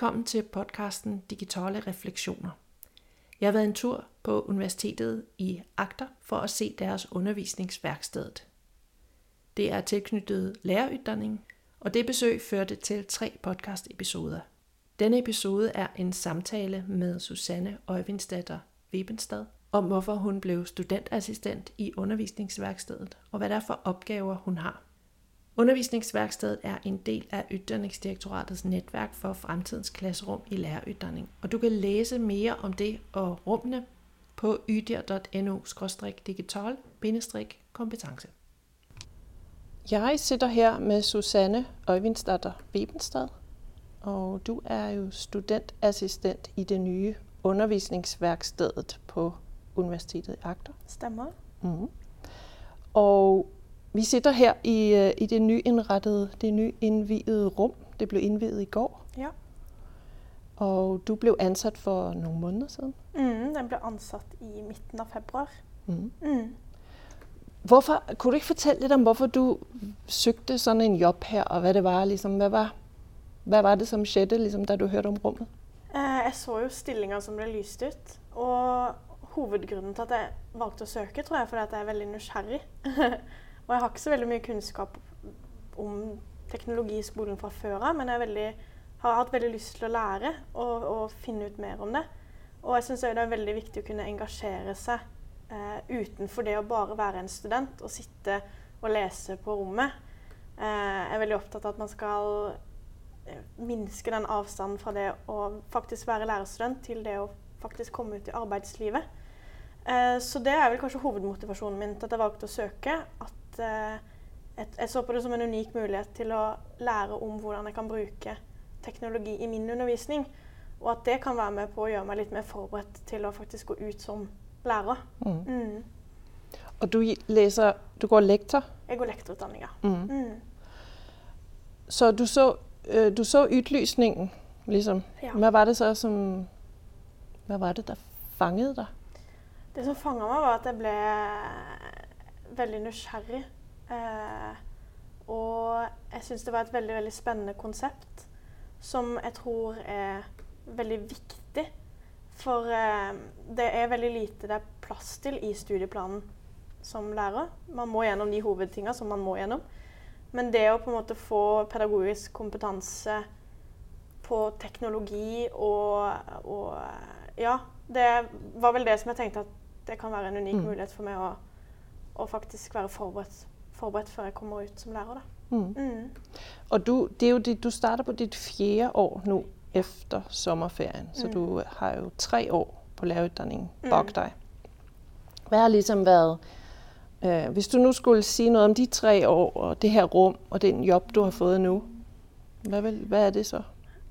Velkommen til podcasten Digitale Refleksioner. Jeg har været en tur på universitetet i Agder for at se deres undervisningsværksted. Det er tilknyttet læreruddanning, og det besøg førte til tre podcast-episoder. Denne episode er en samtale med Susanne Øjvindsdatter Webenstad om hvorfor hun blev studentassistent i undervisningsværkstedet og hvad der er for opgaver hun har. Undervisningsværkstedet er en del af Ytterningsdirektoratets netværk for fremtidens klasserum i læreruddanning, og du kan læse mere om det og rummene på ydir.no-digital-kompetence. Jeg sidder her med Susanne Øjvindsdatter Webenstad, og du er jo studentassistent i det nye undervisningsværkstedet på Universitetet i Agder. Stemmer. Mm. Og vi sitter her i, øh, i det nyindrettede, det nyindviede rum. Det blev indviet i går. Ja. Og du blev ansat for nogle måneder siden. Mm, den blev ansat i midten af februar. Mm. Mm. Hvorfor, kunne du ikke fortælle lidt om, hvorfor du søgte sådan en job her, og hvad det var, ligesom, hvad var, hvad var det, som skjedde, ligesom, da du hørte om rummet? Eh, jeg så jo stillinger som ble lyst ut, og hovedgrunnen til at jeg valgte å søke, tror jeg, fordi at jeg er veldig nysgjerrig. og jeg har ikke så veldig mye kunnskap om teknologi i skolen fra før av, men jeg veldig, har hatt veldig lyst til å lære og, og finne ut mer om det. Og jeg syns det er veldig viktig å kunne engasjere seg eh, utenfor det å bare være en student og sitte og lese på rommet. Eh, jeg er veldig opptatt av at man skal eh, minske den avstanden fra det å faktisk være lærerstudent til det å faktisk komme ut i arbeidslivet. Eh, så det er vel kanskje hovedmotivasjonen min til at jeg valgte å søke. At eh, jeg så på det som en unik mulighet til å lære om hvordan jeg kan bruke teknologi i min undervisning. Og at det kan være med på å gjøre meg litt mer forberedt til å faktisk gå ut som lærer. Mm. Mm. Og du leser Du går lektor? Jeg går lektorutdanning, ja. Mm. mm. Så du så, øh, du så utlysningen, liksom. Ja. Hva var det så som Hva var det der fanget deg? Det som fanga meg, var at jeg ble veldig nysgjerrig. Eh, og jeg syns det var et veldig, veldig spennende konsept som jeg tror er veldig viktig. For eh, det er veldig lite det er plass til i studieplanen som lærer. Man må gjennom de hovedtinga som man må gjennom. Men det å på en måte få pedagogisk kompetanse på teknologi og, og Ja, det var vel det som jeg tenkte at det kan være en unik mm. mulighet for meg å, å faktisk være forberedt, forberedt, før jeg kommer ut som lærer. Mm. Mm. Og du, det er jo det, du starter på ditt fjerde år nå etter sommerferien, så mm. du har jo tre år på lærerutdanningen mm. bak deg. Hva har liksom vært øh, Hvis du nå skulle si noe om de tre år og det her rom og den jobb du har fått nå, hva, vil, hva er det så?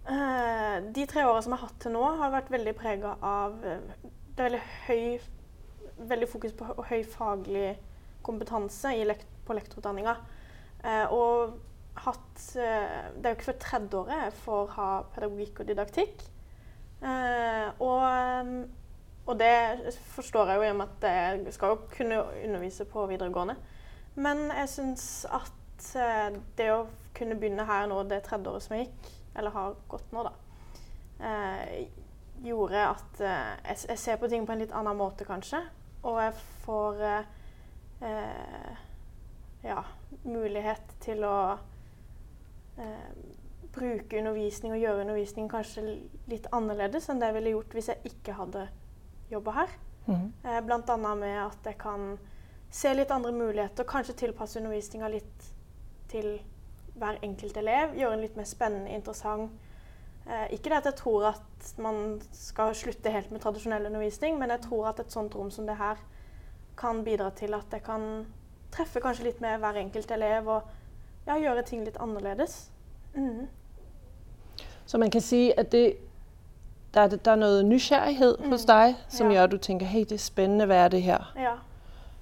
Uh, de tre årene som jeg har hatt til nå, har vært veldig prega av uh, det er veldig høy veldig fokus på høy faglig kompetanse lekt på lektorutdanninga. Eh, og hatt eh, Det er jo ikke før tredjeåret jeg får ha pedagogikk og didaktikk. Eh, og, og, det forstår jeg jo i og med at jeg skal jo kunne undervise på videregående. Men jeg syns at eh, det å kunne begynne her nå det tredje året som jeg gikk, eller har gått nå, da, eh, gjorde at eh, jeg, jeg ser på ting på en litt annen måte, kanskje. Og jeg får eh, ja, mulighet til å eh, bruke undervisning og gjøre undervisning kanskje litt annerledes enn det jeg ville gjort hvis jeg ikke hadde jobba her. Mm. Eh, Bl.a. med at jeg kan se litt andre muligheter, kanskje tilpasse undervisninga litt til hver enkelt elev. Gjøre den litt mer spennende, interessant. Eh, ikke det at jeg tror at man skal slutte helt med tradisjonell undervisning, men jeg tror at et sånt rom som det her kan bidra til at jeg kan treffe kanskje litt med hver enkelt elev og ja, gjøre ting litt annerledes. Mm. Så man kan si at det, der, er, der er noe nysgjerrighet mm. hos deg som ja. gjør at du tenker hei, det er spennende, hva er det her? Ja.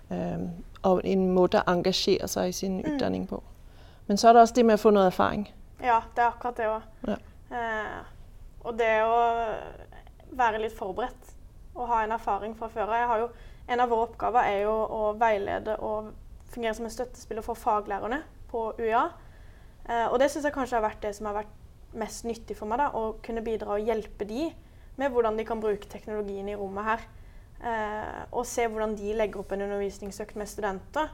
Um, og en måte å engasjere seg i sin mm. utdanning på. Men så er det også det med å få noe erfaring. Ja, det er akkurat det òg. Ja. Uh, og det å være litt forberedt og ha en erfaring fra før av. En av våre oppgaver er jo å veilede og fungere som en støttespiller for faglærerne på UiA. Eh, og det syns jeg kanskje har vært det som har vært mest nyttig for meg. da, Å kunne bidra og hjelpe de med hvordan de kan bruke teknologien i rommet her. Eh, og se hvordan de legger opp en undervisningsøkt med studenter.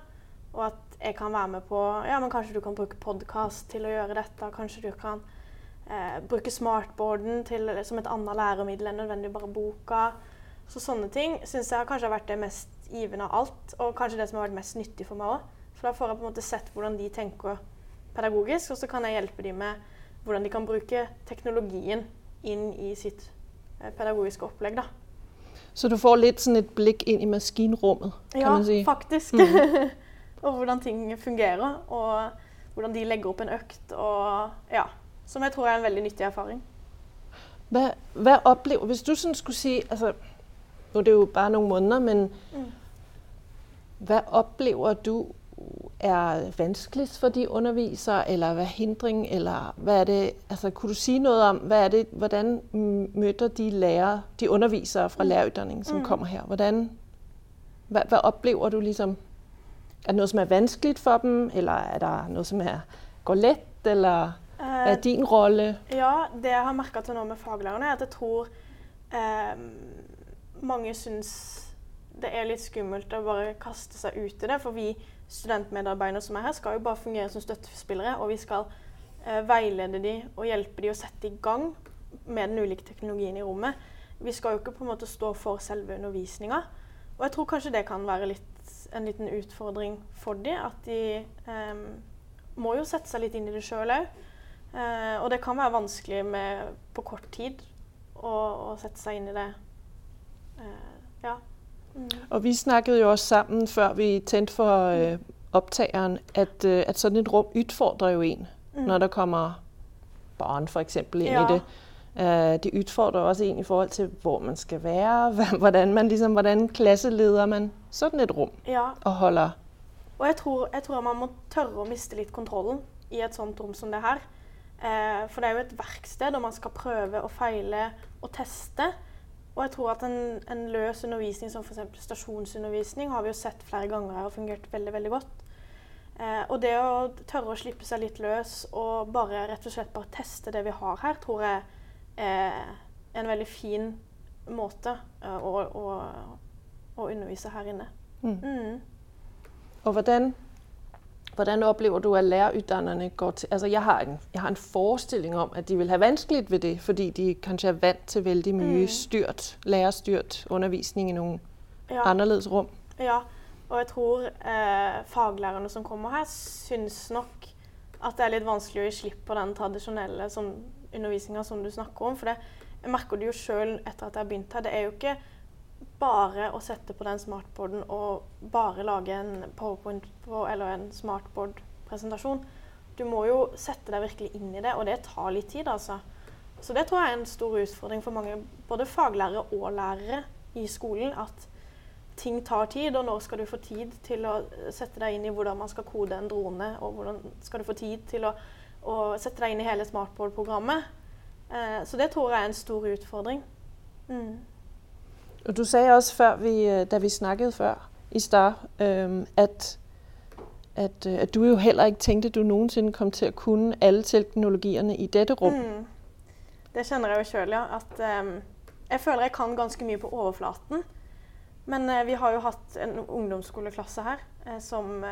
Og at jeg kan være med på Ja, men kanskje du kan bruke podkast til å gjøre dette. Kanskje du kan eh, bruke smartboarden til, som et annet læremiddel enn nødvendig bare boka. Så sånne ting syns jeg kanskje har vært det mest givende av alt. Og kanskje det som har vært mest nyttig for meg òg. For da får jeg på en måte sett hvordan de tenker pedagogisk, og så kan jeg hjelpe dem med hvordan de kan bruke teknologien inn i sitt eh, pedagogiske opplegg. da. Så du får litt sånn et blikk inn i maskinrommet, kan ja, man si? Ja, faktisk. Mm. og hvordan ting fungerer, og hvordan de legger opp en økt. Og, ja, som jeg tror er en veldig nyttig erfaring. Hva, hva opplever Hvis du sånn skulle si altså, Nå er det jo bare noen måneder, men mm. hva opplever du er vanskeligst for de undervisere, eller hva hindring, eller hvad er det altså, Kunne du sige noget om hvad er det, hvordan møter de lærere, de undervisere fra mm. læreruddanningen, som mm. kommer her? Hvordan, hva, hvad opplever du ligesom? Er det noe som er vanskelig for dem, eller er det noe som er, går lett, eller hva er din rolle? Ja, det jeg har merket til nå med faglærerne, er at jeg tror eh, mange syns det er litt skummelt å bare kaste seg ut i det. For vi studentmedarbeidere som er her, skal jo bare fungere som støttespillere. Og vi skal eh, veilede de og hjelpe de å sette i gang med den ulike teknologien i rommet. Vi skal jo ikke på en måte stå for selve undervisninga. Og jeg tror kanskje det kan være litt, en liten utfordring for de, at de eh, må jo sette seg litt inn i det sjøl òg. Eh, og det kan være vanskelig med, på kort tid å, å sette seg inn i det. Eh, ja. Mm. Og vi snakket jo også sammen før vi tente for øh, opptakeren, at, øh, at sånn et rom utfordrer jo en mm. når det kommer barn f.eks. inn ja. i det. Uh, det utfordrer også en i forhold til hvor man skal være, hvordan, man, liksom, hvordan klasseleder man sånn et rom ja. og holder Og jeg tror, jeg tror, man må tørre å miste litt kontrollen i et sånt rom som det her. Uh, for det er jo et verksted, og man skal prøve og feile og teste. Og jeg tror at en, en løs undervisning som f.eks. stasjonsundervisning har vi jo sett flere ganger her og fungert veldig veldig godt. Eh, og det å tørre å slippe seg litt løs og bare rett og slett bare teste det vi har her, tror jeg er en veldig fin måte eh, å, å, å, undervise her inne. Mm. Mm. Og hvordan hvordan opplever du at lærerutdannerne går til Altså, jeg har, en, jeg har en forestilling om at de vil ha vanskelig ved det, fordi de kanskje er vant til veldig mye mm. styrt, lærerstyrt undervisning i noen ja. annerledes rom. Ja, og jeg tror eh, faglærerne som kommer her, syns nok at det er litt vanskelig å gi slipp på den tradisjonelle sånn, undervisninga som du snakker om. For det, jeg merker du jo sjøl etter at jeg har begynt her. Det er jo ikke bare å sette på den smartboarden og bare lage en powerpoint på, eller en smartboard-presentasjon. Du må jo sette deg virkelig inn i det, og det tar litt tid, altså. Så det tror jeg er en stor utfordring for mange, både faglærere og lærere i skolen. At ting tar tid, og når skal du få tid til å sette deg inn i hvordan man skal kode en drone, og hvordan skal du få tid til å, å sette deg inn i hele smartboard-programmet. Eh, så det tror jeg er en stor utfordring. Mm. Og du sagde også før vi, øh, da vi snakket før i start, øh, at, at, øh, at, du jo heller ikke tenkte du noensinne kom til å kunne alle teknologiene i dette rom. Mm. Det kjenner jeg jo sjøl, ja. At jeg føler jeg kan ganske mye på overflaten. Men uh, vi har jo hatt en ungdomsskoleklasse her som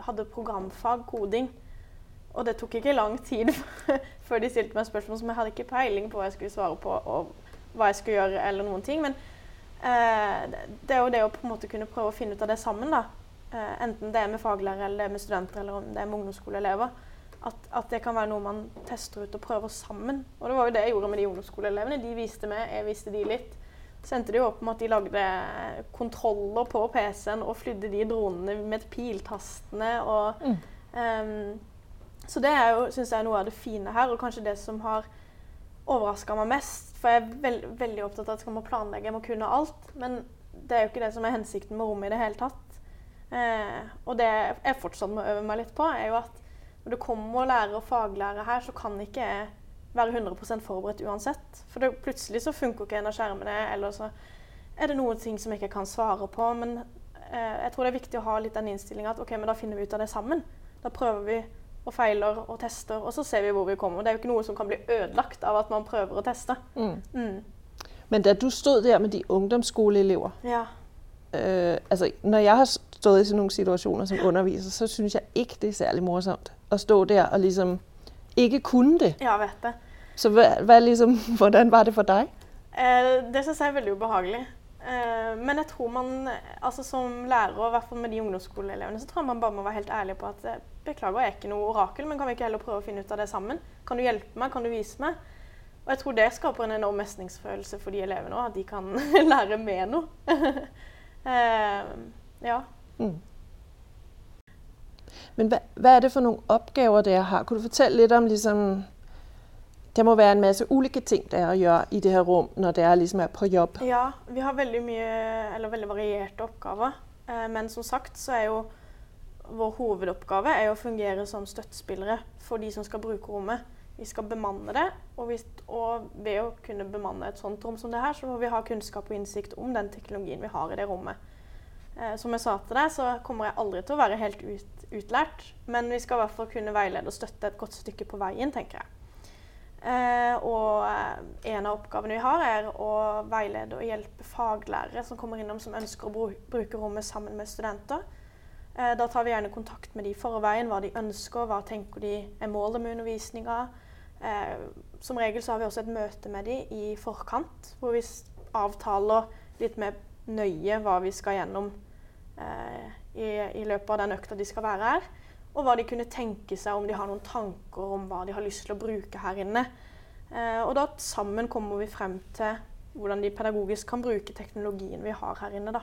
hadde programfag, koding. Og det tok ikke lang tid før de stilte meg spørsmål som jeg hadde ikke peiling på hva jeg skulle svare på, og hva jeg skulle gjøre, eller noen ting. Men det er jo det å på en måte kunne prøve å finne ut av det sammen. da. Eh, enten det er med faglærere, eller det er med studenter eller om det er med ungdomsskoleelever. At, at, det kan være noe man tester ut og prøver sammen. Og det var jo det jeg gjorde med de ungdomsskoleelevene. De viste meg, jeg viste de litt. Så endte det jo opp med at de lagde kontroller på PC-en og flydde de dronene med piltastene. og... Mm. Um, så det er jo, synes jeg er noe av det fine her, og kanskje det som har overraska meg mest. For jeg er veld, veldig opptatt av at jeg må planlegge, jeg må kunne alt. Men det er jo ikke det som er hensikten med rommet i det hele tatt. Eh, og det jeg fortsatt må øve meg litt på, er jo at når det kommer lærere og faglærere her, så kan ikke jeg være 100% forberedt uansett. For det, plutselig så funker ikke en av skjermene, eller så er det noen ting som jeg ikke kan svare på. Men eh, jeg tror det er viktig å ha litt den innstillinga at OK, men da finner vi ut av det sammen. Da prøver vi og feiler og tester, og så ser vi hvor vi kommer. Det er jo ikke noe som kan bli ødelagt av at man prøver å teste. Mm. Mm. Men da du stod der med de ungdomsskoleelever, Ja. øh, altså når jeg har stået i sånne situasjoner som underviser, så synes jeg ikke, det er særlig morsomt å stå der og liksom ikke kunne det. ja, vet det. Så hva, hva, liksom, hvordan var det for deg? Eh, det syns jeg er veldig ubehagelig. Eh, men jeg tror man, altså som lærer, og i hvert fall med de ungdomsskoleelevene, så tror jeg man bare må være helt ærlig på at eh, beklager, jeg er ikke noe orakel, men kan vi ikke heller prøve å finne ut av det sammen? Kan du hjelpe meg? Kan du vise meg? Og jeg tror det skaper en enorm mestringsfølelse for de elevene òg, at de kan lære med noe. uh, ja. Mm. Men hva, hva, er det for noen oppgaver dere har? Kunne du fortelle litt om, ligesom, der må være en masse ulike ting, der gjøre i det her rom når dere liksom er på jobb. Ja, vi har veldig mye, eller veldig varierte oppgaver. Eh, Men som sagt så er jo vår hovedoppgave er å fungere som støttespillere for de som skal bruke rommet. Vi skal bemanne det, og, vi, og ved å kunne bemanne et sånt rom som det her, så må vi ha kunnskap og innsikt om den teknologien vi har i det rommet. Eh, som jeg sa til deg, så kommer jeg aldri til å være helt ut, utlært, men vi skal i hvert fall kunne veilede og støtte et godt stykke på veien, tenker jeg. Eh, og eh, en av oppgavene vi har, er å veilede og hjelpe faglærere som kommer innom som ønsker å bruke rommet sammen med studenter. Eh, da tar vi gjerne kontakt med de i forveien, hva de ønsker, hva tenker de er målet med undervisninga. Eh, som regel så har vi også et møte med de i forkant, hvor vi avtaler litt mer nøye hva vi skal gjennom eh, i, i løpet av den økta de skal være her og hva de kunne tenke seg, om de har noen tanker om hva de har lyst til å bruke her inne. Eh, og da sammen kommer vi frem til hvordan de pedagogisk kan bruke teknologien vi har her inne.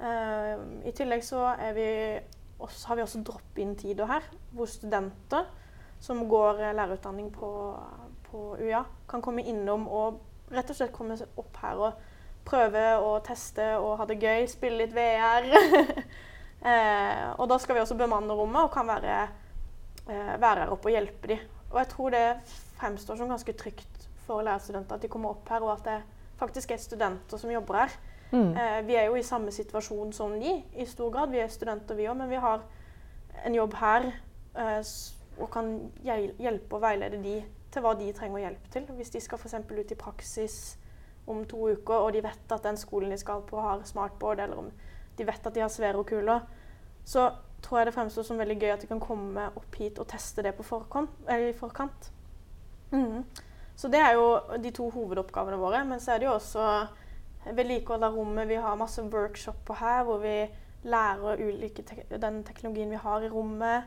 Eh, I tillegg så vi også, har vi også drop-in-tider her, hvor studenter som går eh, lærerutdanning på, på UiA, kan komme innom og rett og slett komme opp her og prøve å teste og ha det gøy, spille litt VR. Eh, og da skal vi også bemanne rommet og kan være, eh, være her oppe og hjelpe dem. Og jeg tror det fremstår som ganske trygt for lærerstudenter at de kommer opp her, og at det faktisk er studenter som jobber her. Mm. Eh, vi er jo i samme situasjon som de i stor grad. Vi er studenter vi òg, men vi har en jobb her eh, og kan hjelpe og veilede de til hva de trenger hjelp til. Hvis de skal f.eks. ut i praksis om to uker, og de vet at den skolen de skal på har smartboard, eller om de vet at de har sfærokuler, så tror jeg det fremstår som veldig gøy at de kan komme opp hit og teste det på forkant. Forkant. Mm. Så det er jo de to hovedoppgavene våre. Men så er det jo også vedlikehold av rommet. Vi har masse workshoper her hvor vi lærer ulike te den teknologien vi har i rommet.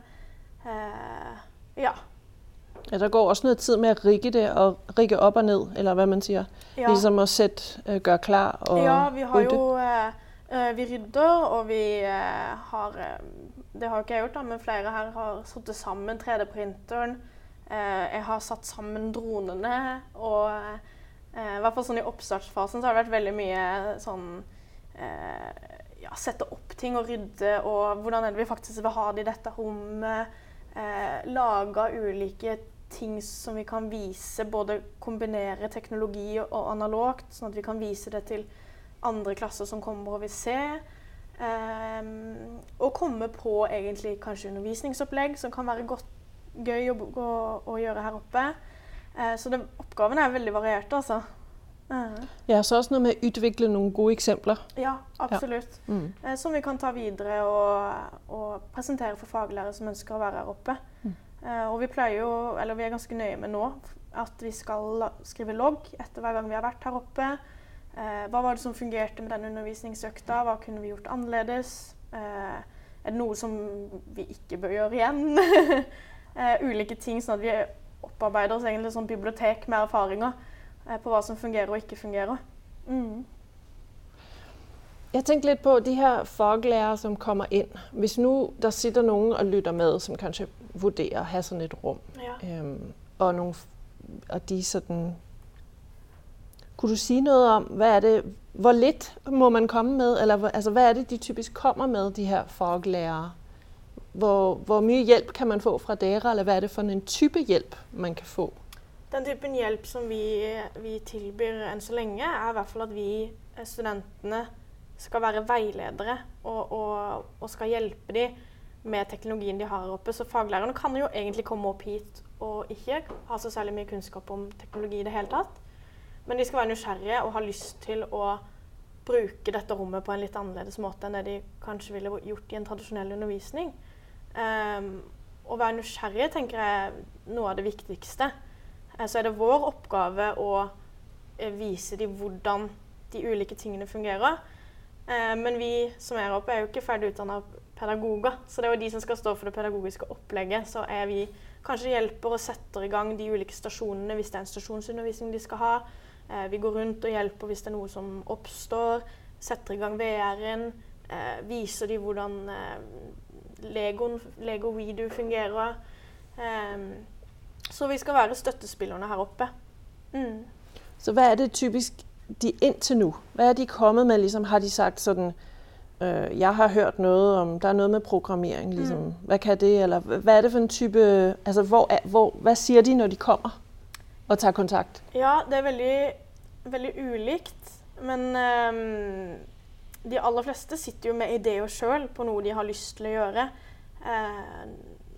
Eh, ja. Ja, der går også noget tid med at rigge det og rigge opp og ned, eller hva man sier. ja. Ligesom at sætte, øh, gøre klar og Ja, vi har rydde. jo eh, Vi rydder, og vi eh, har eh, Det har ikke jeg gjort, da, men flere her har satt sammen 3D-printeren. Eh, jeg har satt sammen dronene, og eh, i hvert fall sånn i oppstartsfasen så har det vært veldig mye sånn eh, Ja, sette opp ting og rydde, og hvordan er det vi faktisk vil ha det i dette rommet. Eh, Laga ulike ting som vi kan vise, både kombinere teknologi og analogt, sånn at vi kan vise det til andre klasser som kommer og vil se. Um, og komme på egentlig kanskje undervisningsopplegg som kan være godt, gøy å, å, å gjøre her oppe. Uh, så det, oppgavene er veldig varierte, altså. Uh. Ja, så også noe med å utvikle noen gode eksempler. ja, absolutt. Mm. Uh, som vi kan ta videre og, og presentere for faglærere som ønsker å være her oppe. Mm. Og vi pleier jo, eller vi er ganske nøye med nå, at vi skal skrive logg etter hver gang vi har vært her oppe. Eh, hva var det som fungerte med den undervisningsøkta? Hva kunne vi gjort annerledes? Eh, er det noe som vi ikke bør gjøre igjen? eh, ulike ting, sånn at vi opparbeider oss egentlig sånn bibliotek med erfaringer på hva som fungerer og ikke fungerer. Mm. Jeg tenkte litt på de her faglærere, som kommer inn. Hvis nå der sitter noen og lytter med, som kanskje vurderer å ha sånn et rom, Ja. øhm, og, noen, og de sådan... Kunne du sige noget om, det, hvor lidt må man komme med, eller altså, hvad er det, de typisk kommer med, de her faglærere? Hvor, hvor mye hjælp kan man få fra dere, eller hvad er det for en type hjælp, man kan få? Den typen hjelp som vi, vi tilbyr enn så lenge, er i hvert fall at vi eh, studentene skal være veiledere og, og, og skal hjelpe dem med teknologien de har oppe. Så faglærerne kan jo egentlig komme opp hit og ikke ha så særlig mye kunnskap om teknologi i det hele tatt. Men de skal være nysgjerrige og ha lyst til å bruke dette rommet på en litt annerledes måte enn det de kanskje ville gjort i en tradisjonell undervisning. Um, å være nysgjerrig tenker jeg er noe av det viktigste. Uh, så er det vår oppgave å uh, vise dem hvordan de ulike tingene fungerer. Uh, men vi som er oppe, er jo ikke ferdig utdanna pedagoger. Så det er jo de som skal stå for det pedagogiske opplegget. Så er vi kanskje hjelper og setter i gang de ulike stasjonene hvis det er en stasjonsundervisning de skal ha. Eh, vi går rundt og hjelper hvis det er noe som oppstår. Setter i gang VR-en. Eh, viser de hvordan eh, Legoen, Lego WeDo fungerer. så vi skal være støttespillerne her oppe. Mm. Så hva er det typisk de inntil nå Hva er de kommet med? Liksom, har de sagt sånn Jeg har hørt noe om Det er noe med programmering. Liksom. Mm. Hva kan det? Eller hva er det for en type altså, hvor, hvor, Hva sier de når de kommer? Og ta kontakt? Ja, det er veldig, veldig ulikt. Men um, de aller fleste sitter jo med ideer sjøl på noe de har lyst til å gjøre. Uh,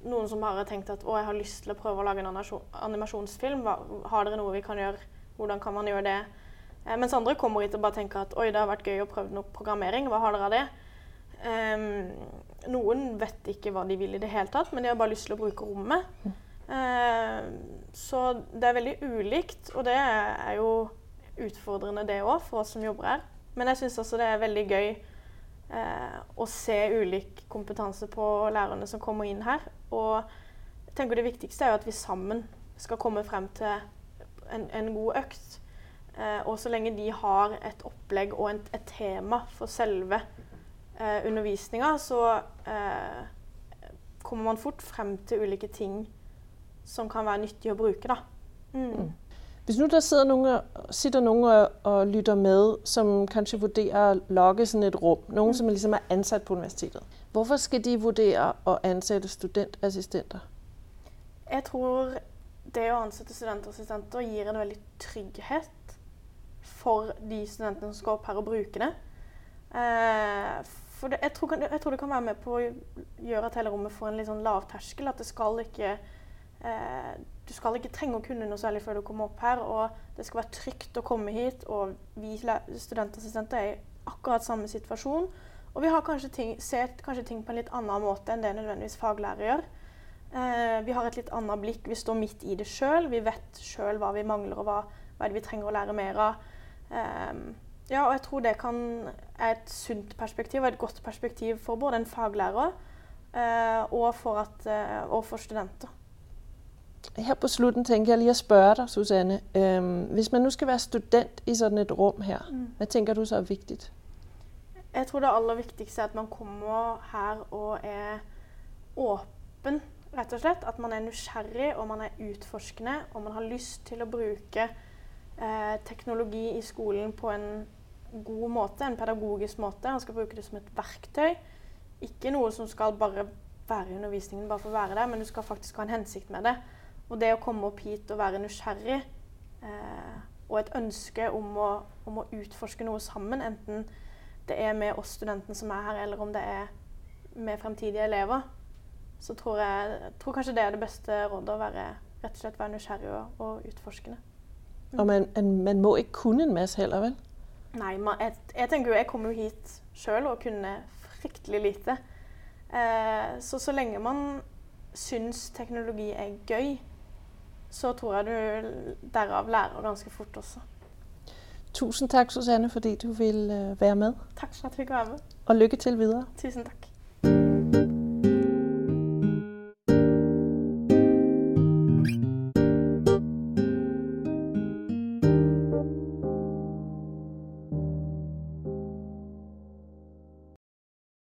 noen som bare har tenkt at å, jeg har lyst til å prøve å lage en animasjonsfilm. Har dere noe vi kan gjøre? Hvordan kan man gjøre det? Uh, mens andre kommer hit og bare tenker at oi, det har vært gøy å prøve noe programmering. Hva har dere av det? Um, noen vet ikke hva de vil i det hele tatt, men de har bare lyst til å bruke rommet. Uh, så det er veldig ulikt, og det er jo utfordrende det òg for oss som jobber her. Men jeg syns også det er veldig gøy eh, å se ulik kompetanse på lærerne som kommer inn her. Og jeg tenker det viktigste er jo at vi sammen skal komme frem til en, en god økt. Eh, og så lenge de har et opplegg og en, et tema for selve eh, undervisninga, så eh, kommer man fort frem til ulike ting som kan være nyttig å bruke. Mm. mm. Hvis nu der sitter noen, sitter noen og, og, lytter med, som kanskje vurderer å lage sånn et rom, noen mm. som liksom er ansatt på universitetet, hvorfor skal de vurdere å ansette studentassistenter? Jeg tror det å ansette studentassistenter gir en veldig trygghet for de studentene som skal opp her og bruke det. Eh, for det, jeg, tror, jeg, tror, det kan være med på å gjøre at hele rommet får en litt sånn lavterskel. At det skal ikke Eh, du skal ikke trenge å kunne noe særlig før du kommer opp her. Og det skal være trygt å komme hit. Og vi studentassistenter er i akkurat samme situasjon. Og vi har kanskje ting, ser kanskje ting på en litt annen måte enn det nødvendigvis faglærer gjør. Eh, vi har et litt annet blikk. Vi står midt i det sjøl. Vi vet sjøl hva vi mangler, og hva, hva vi trenger å lære mer av. Eh, ja, og jeg tror det kan, er et sunt perspektiv og et godt perspektiv for både en faglærer eh, og, for at, eh, og for studenter. Her på slutten tenker jeg lige at spørre deg, Susanne. Øhm, hvis man nå skal være student i sånn et rom her, mm. hva tenker du så er viktig? Jeg tror det aller viktigste er at man kommer her og er åpen, rett og slett. At man er nysgjerrig og man er utforskende og man har lyst til å bruke eh, teknologi i skolen på en god måte, en pedagogisk måte. Man skal bruke det som et verktøy. Ikke noe som skal bare være i undervisningen bare for å være der, men du skal faktisk ha en hensikt med det. Og det å komme opp hit og være nysgjerrig eh, og et ønske om å, om å, utforske noe sammen, enten det er med oss studentene som er her, eller om det er med fremtidige elever, så tror jeg tror kanskje det er det beste rådet. Å være, rett og slett være nysgjerrig og, og utforskende. Mm. Og man, man, må ikke kunne en masse heller, vel? Nei, man, jeg, jeg, tenker jo Jeg kom jo hit sjøl og kunne fryktelig lite. Eh, så så lenge man syns teknologi er gøy, så tror jeg du derav lærer ganske fort også. Tusen takk, Susanne, fordi du vil øh, være med. Takk for at jeg fikk være med. Og lykke til videre. Tusen takk.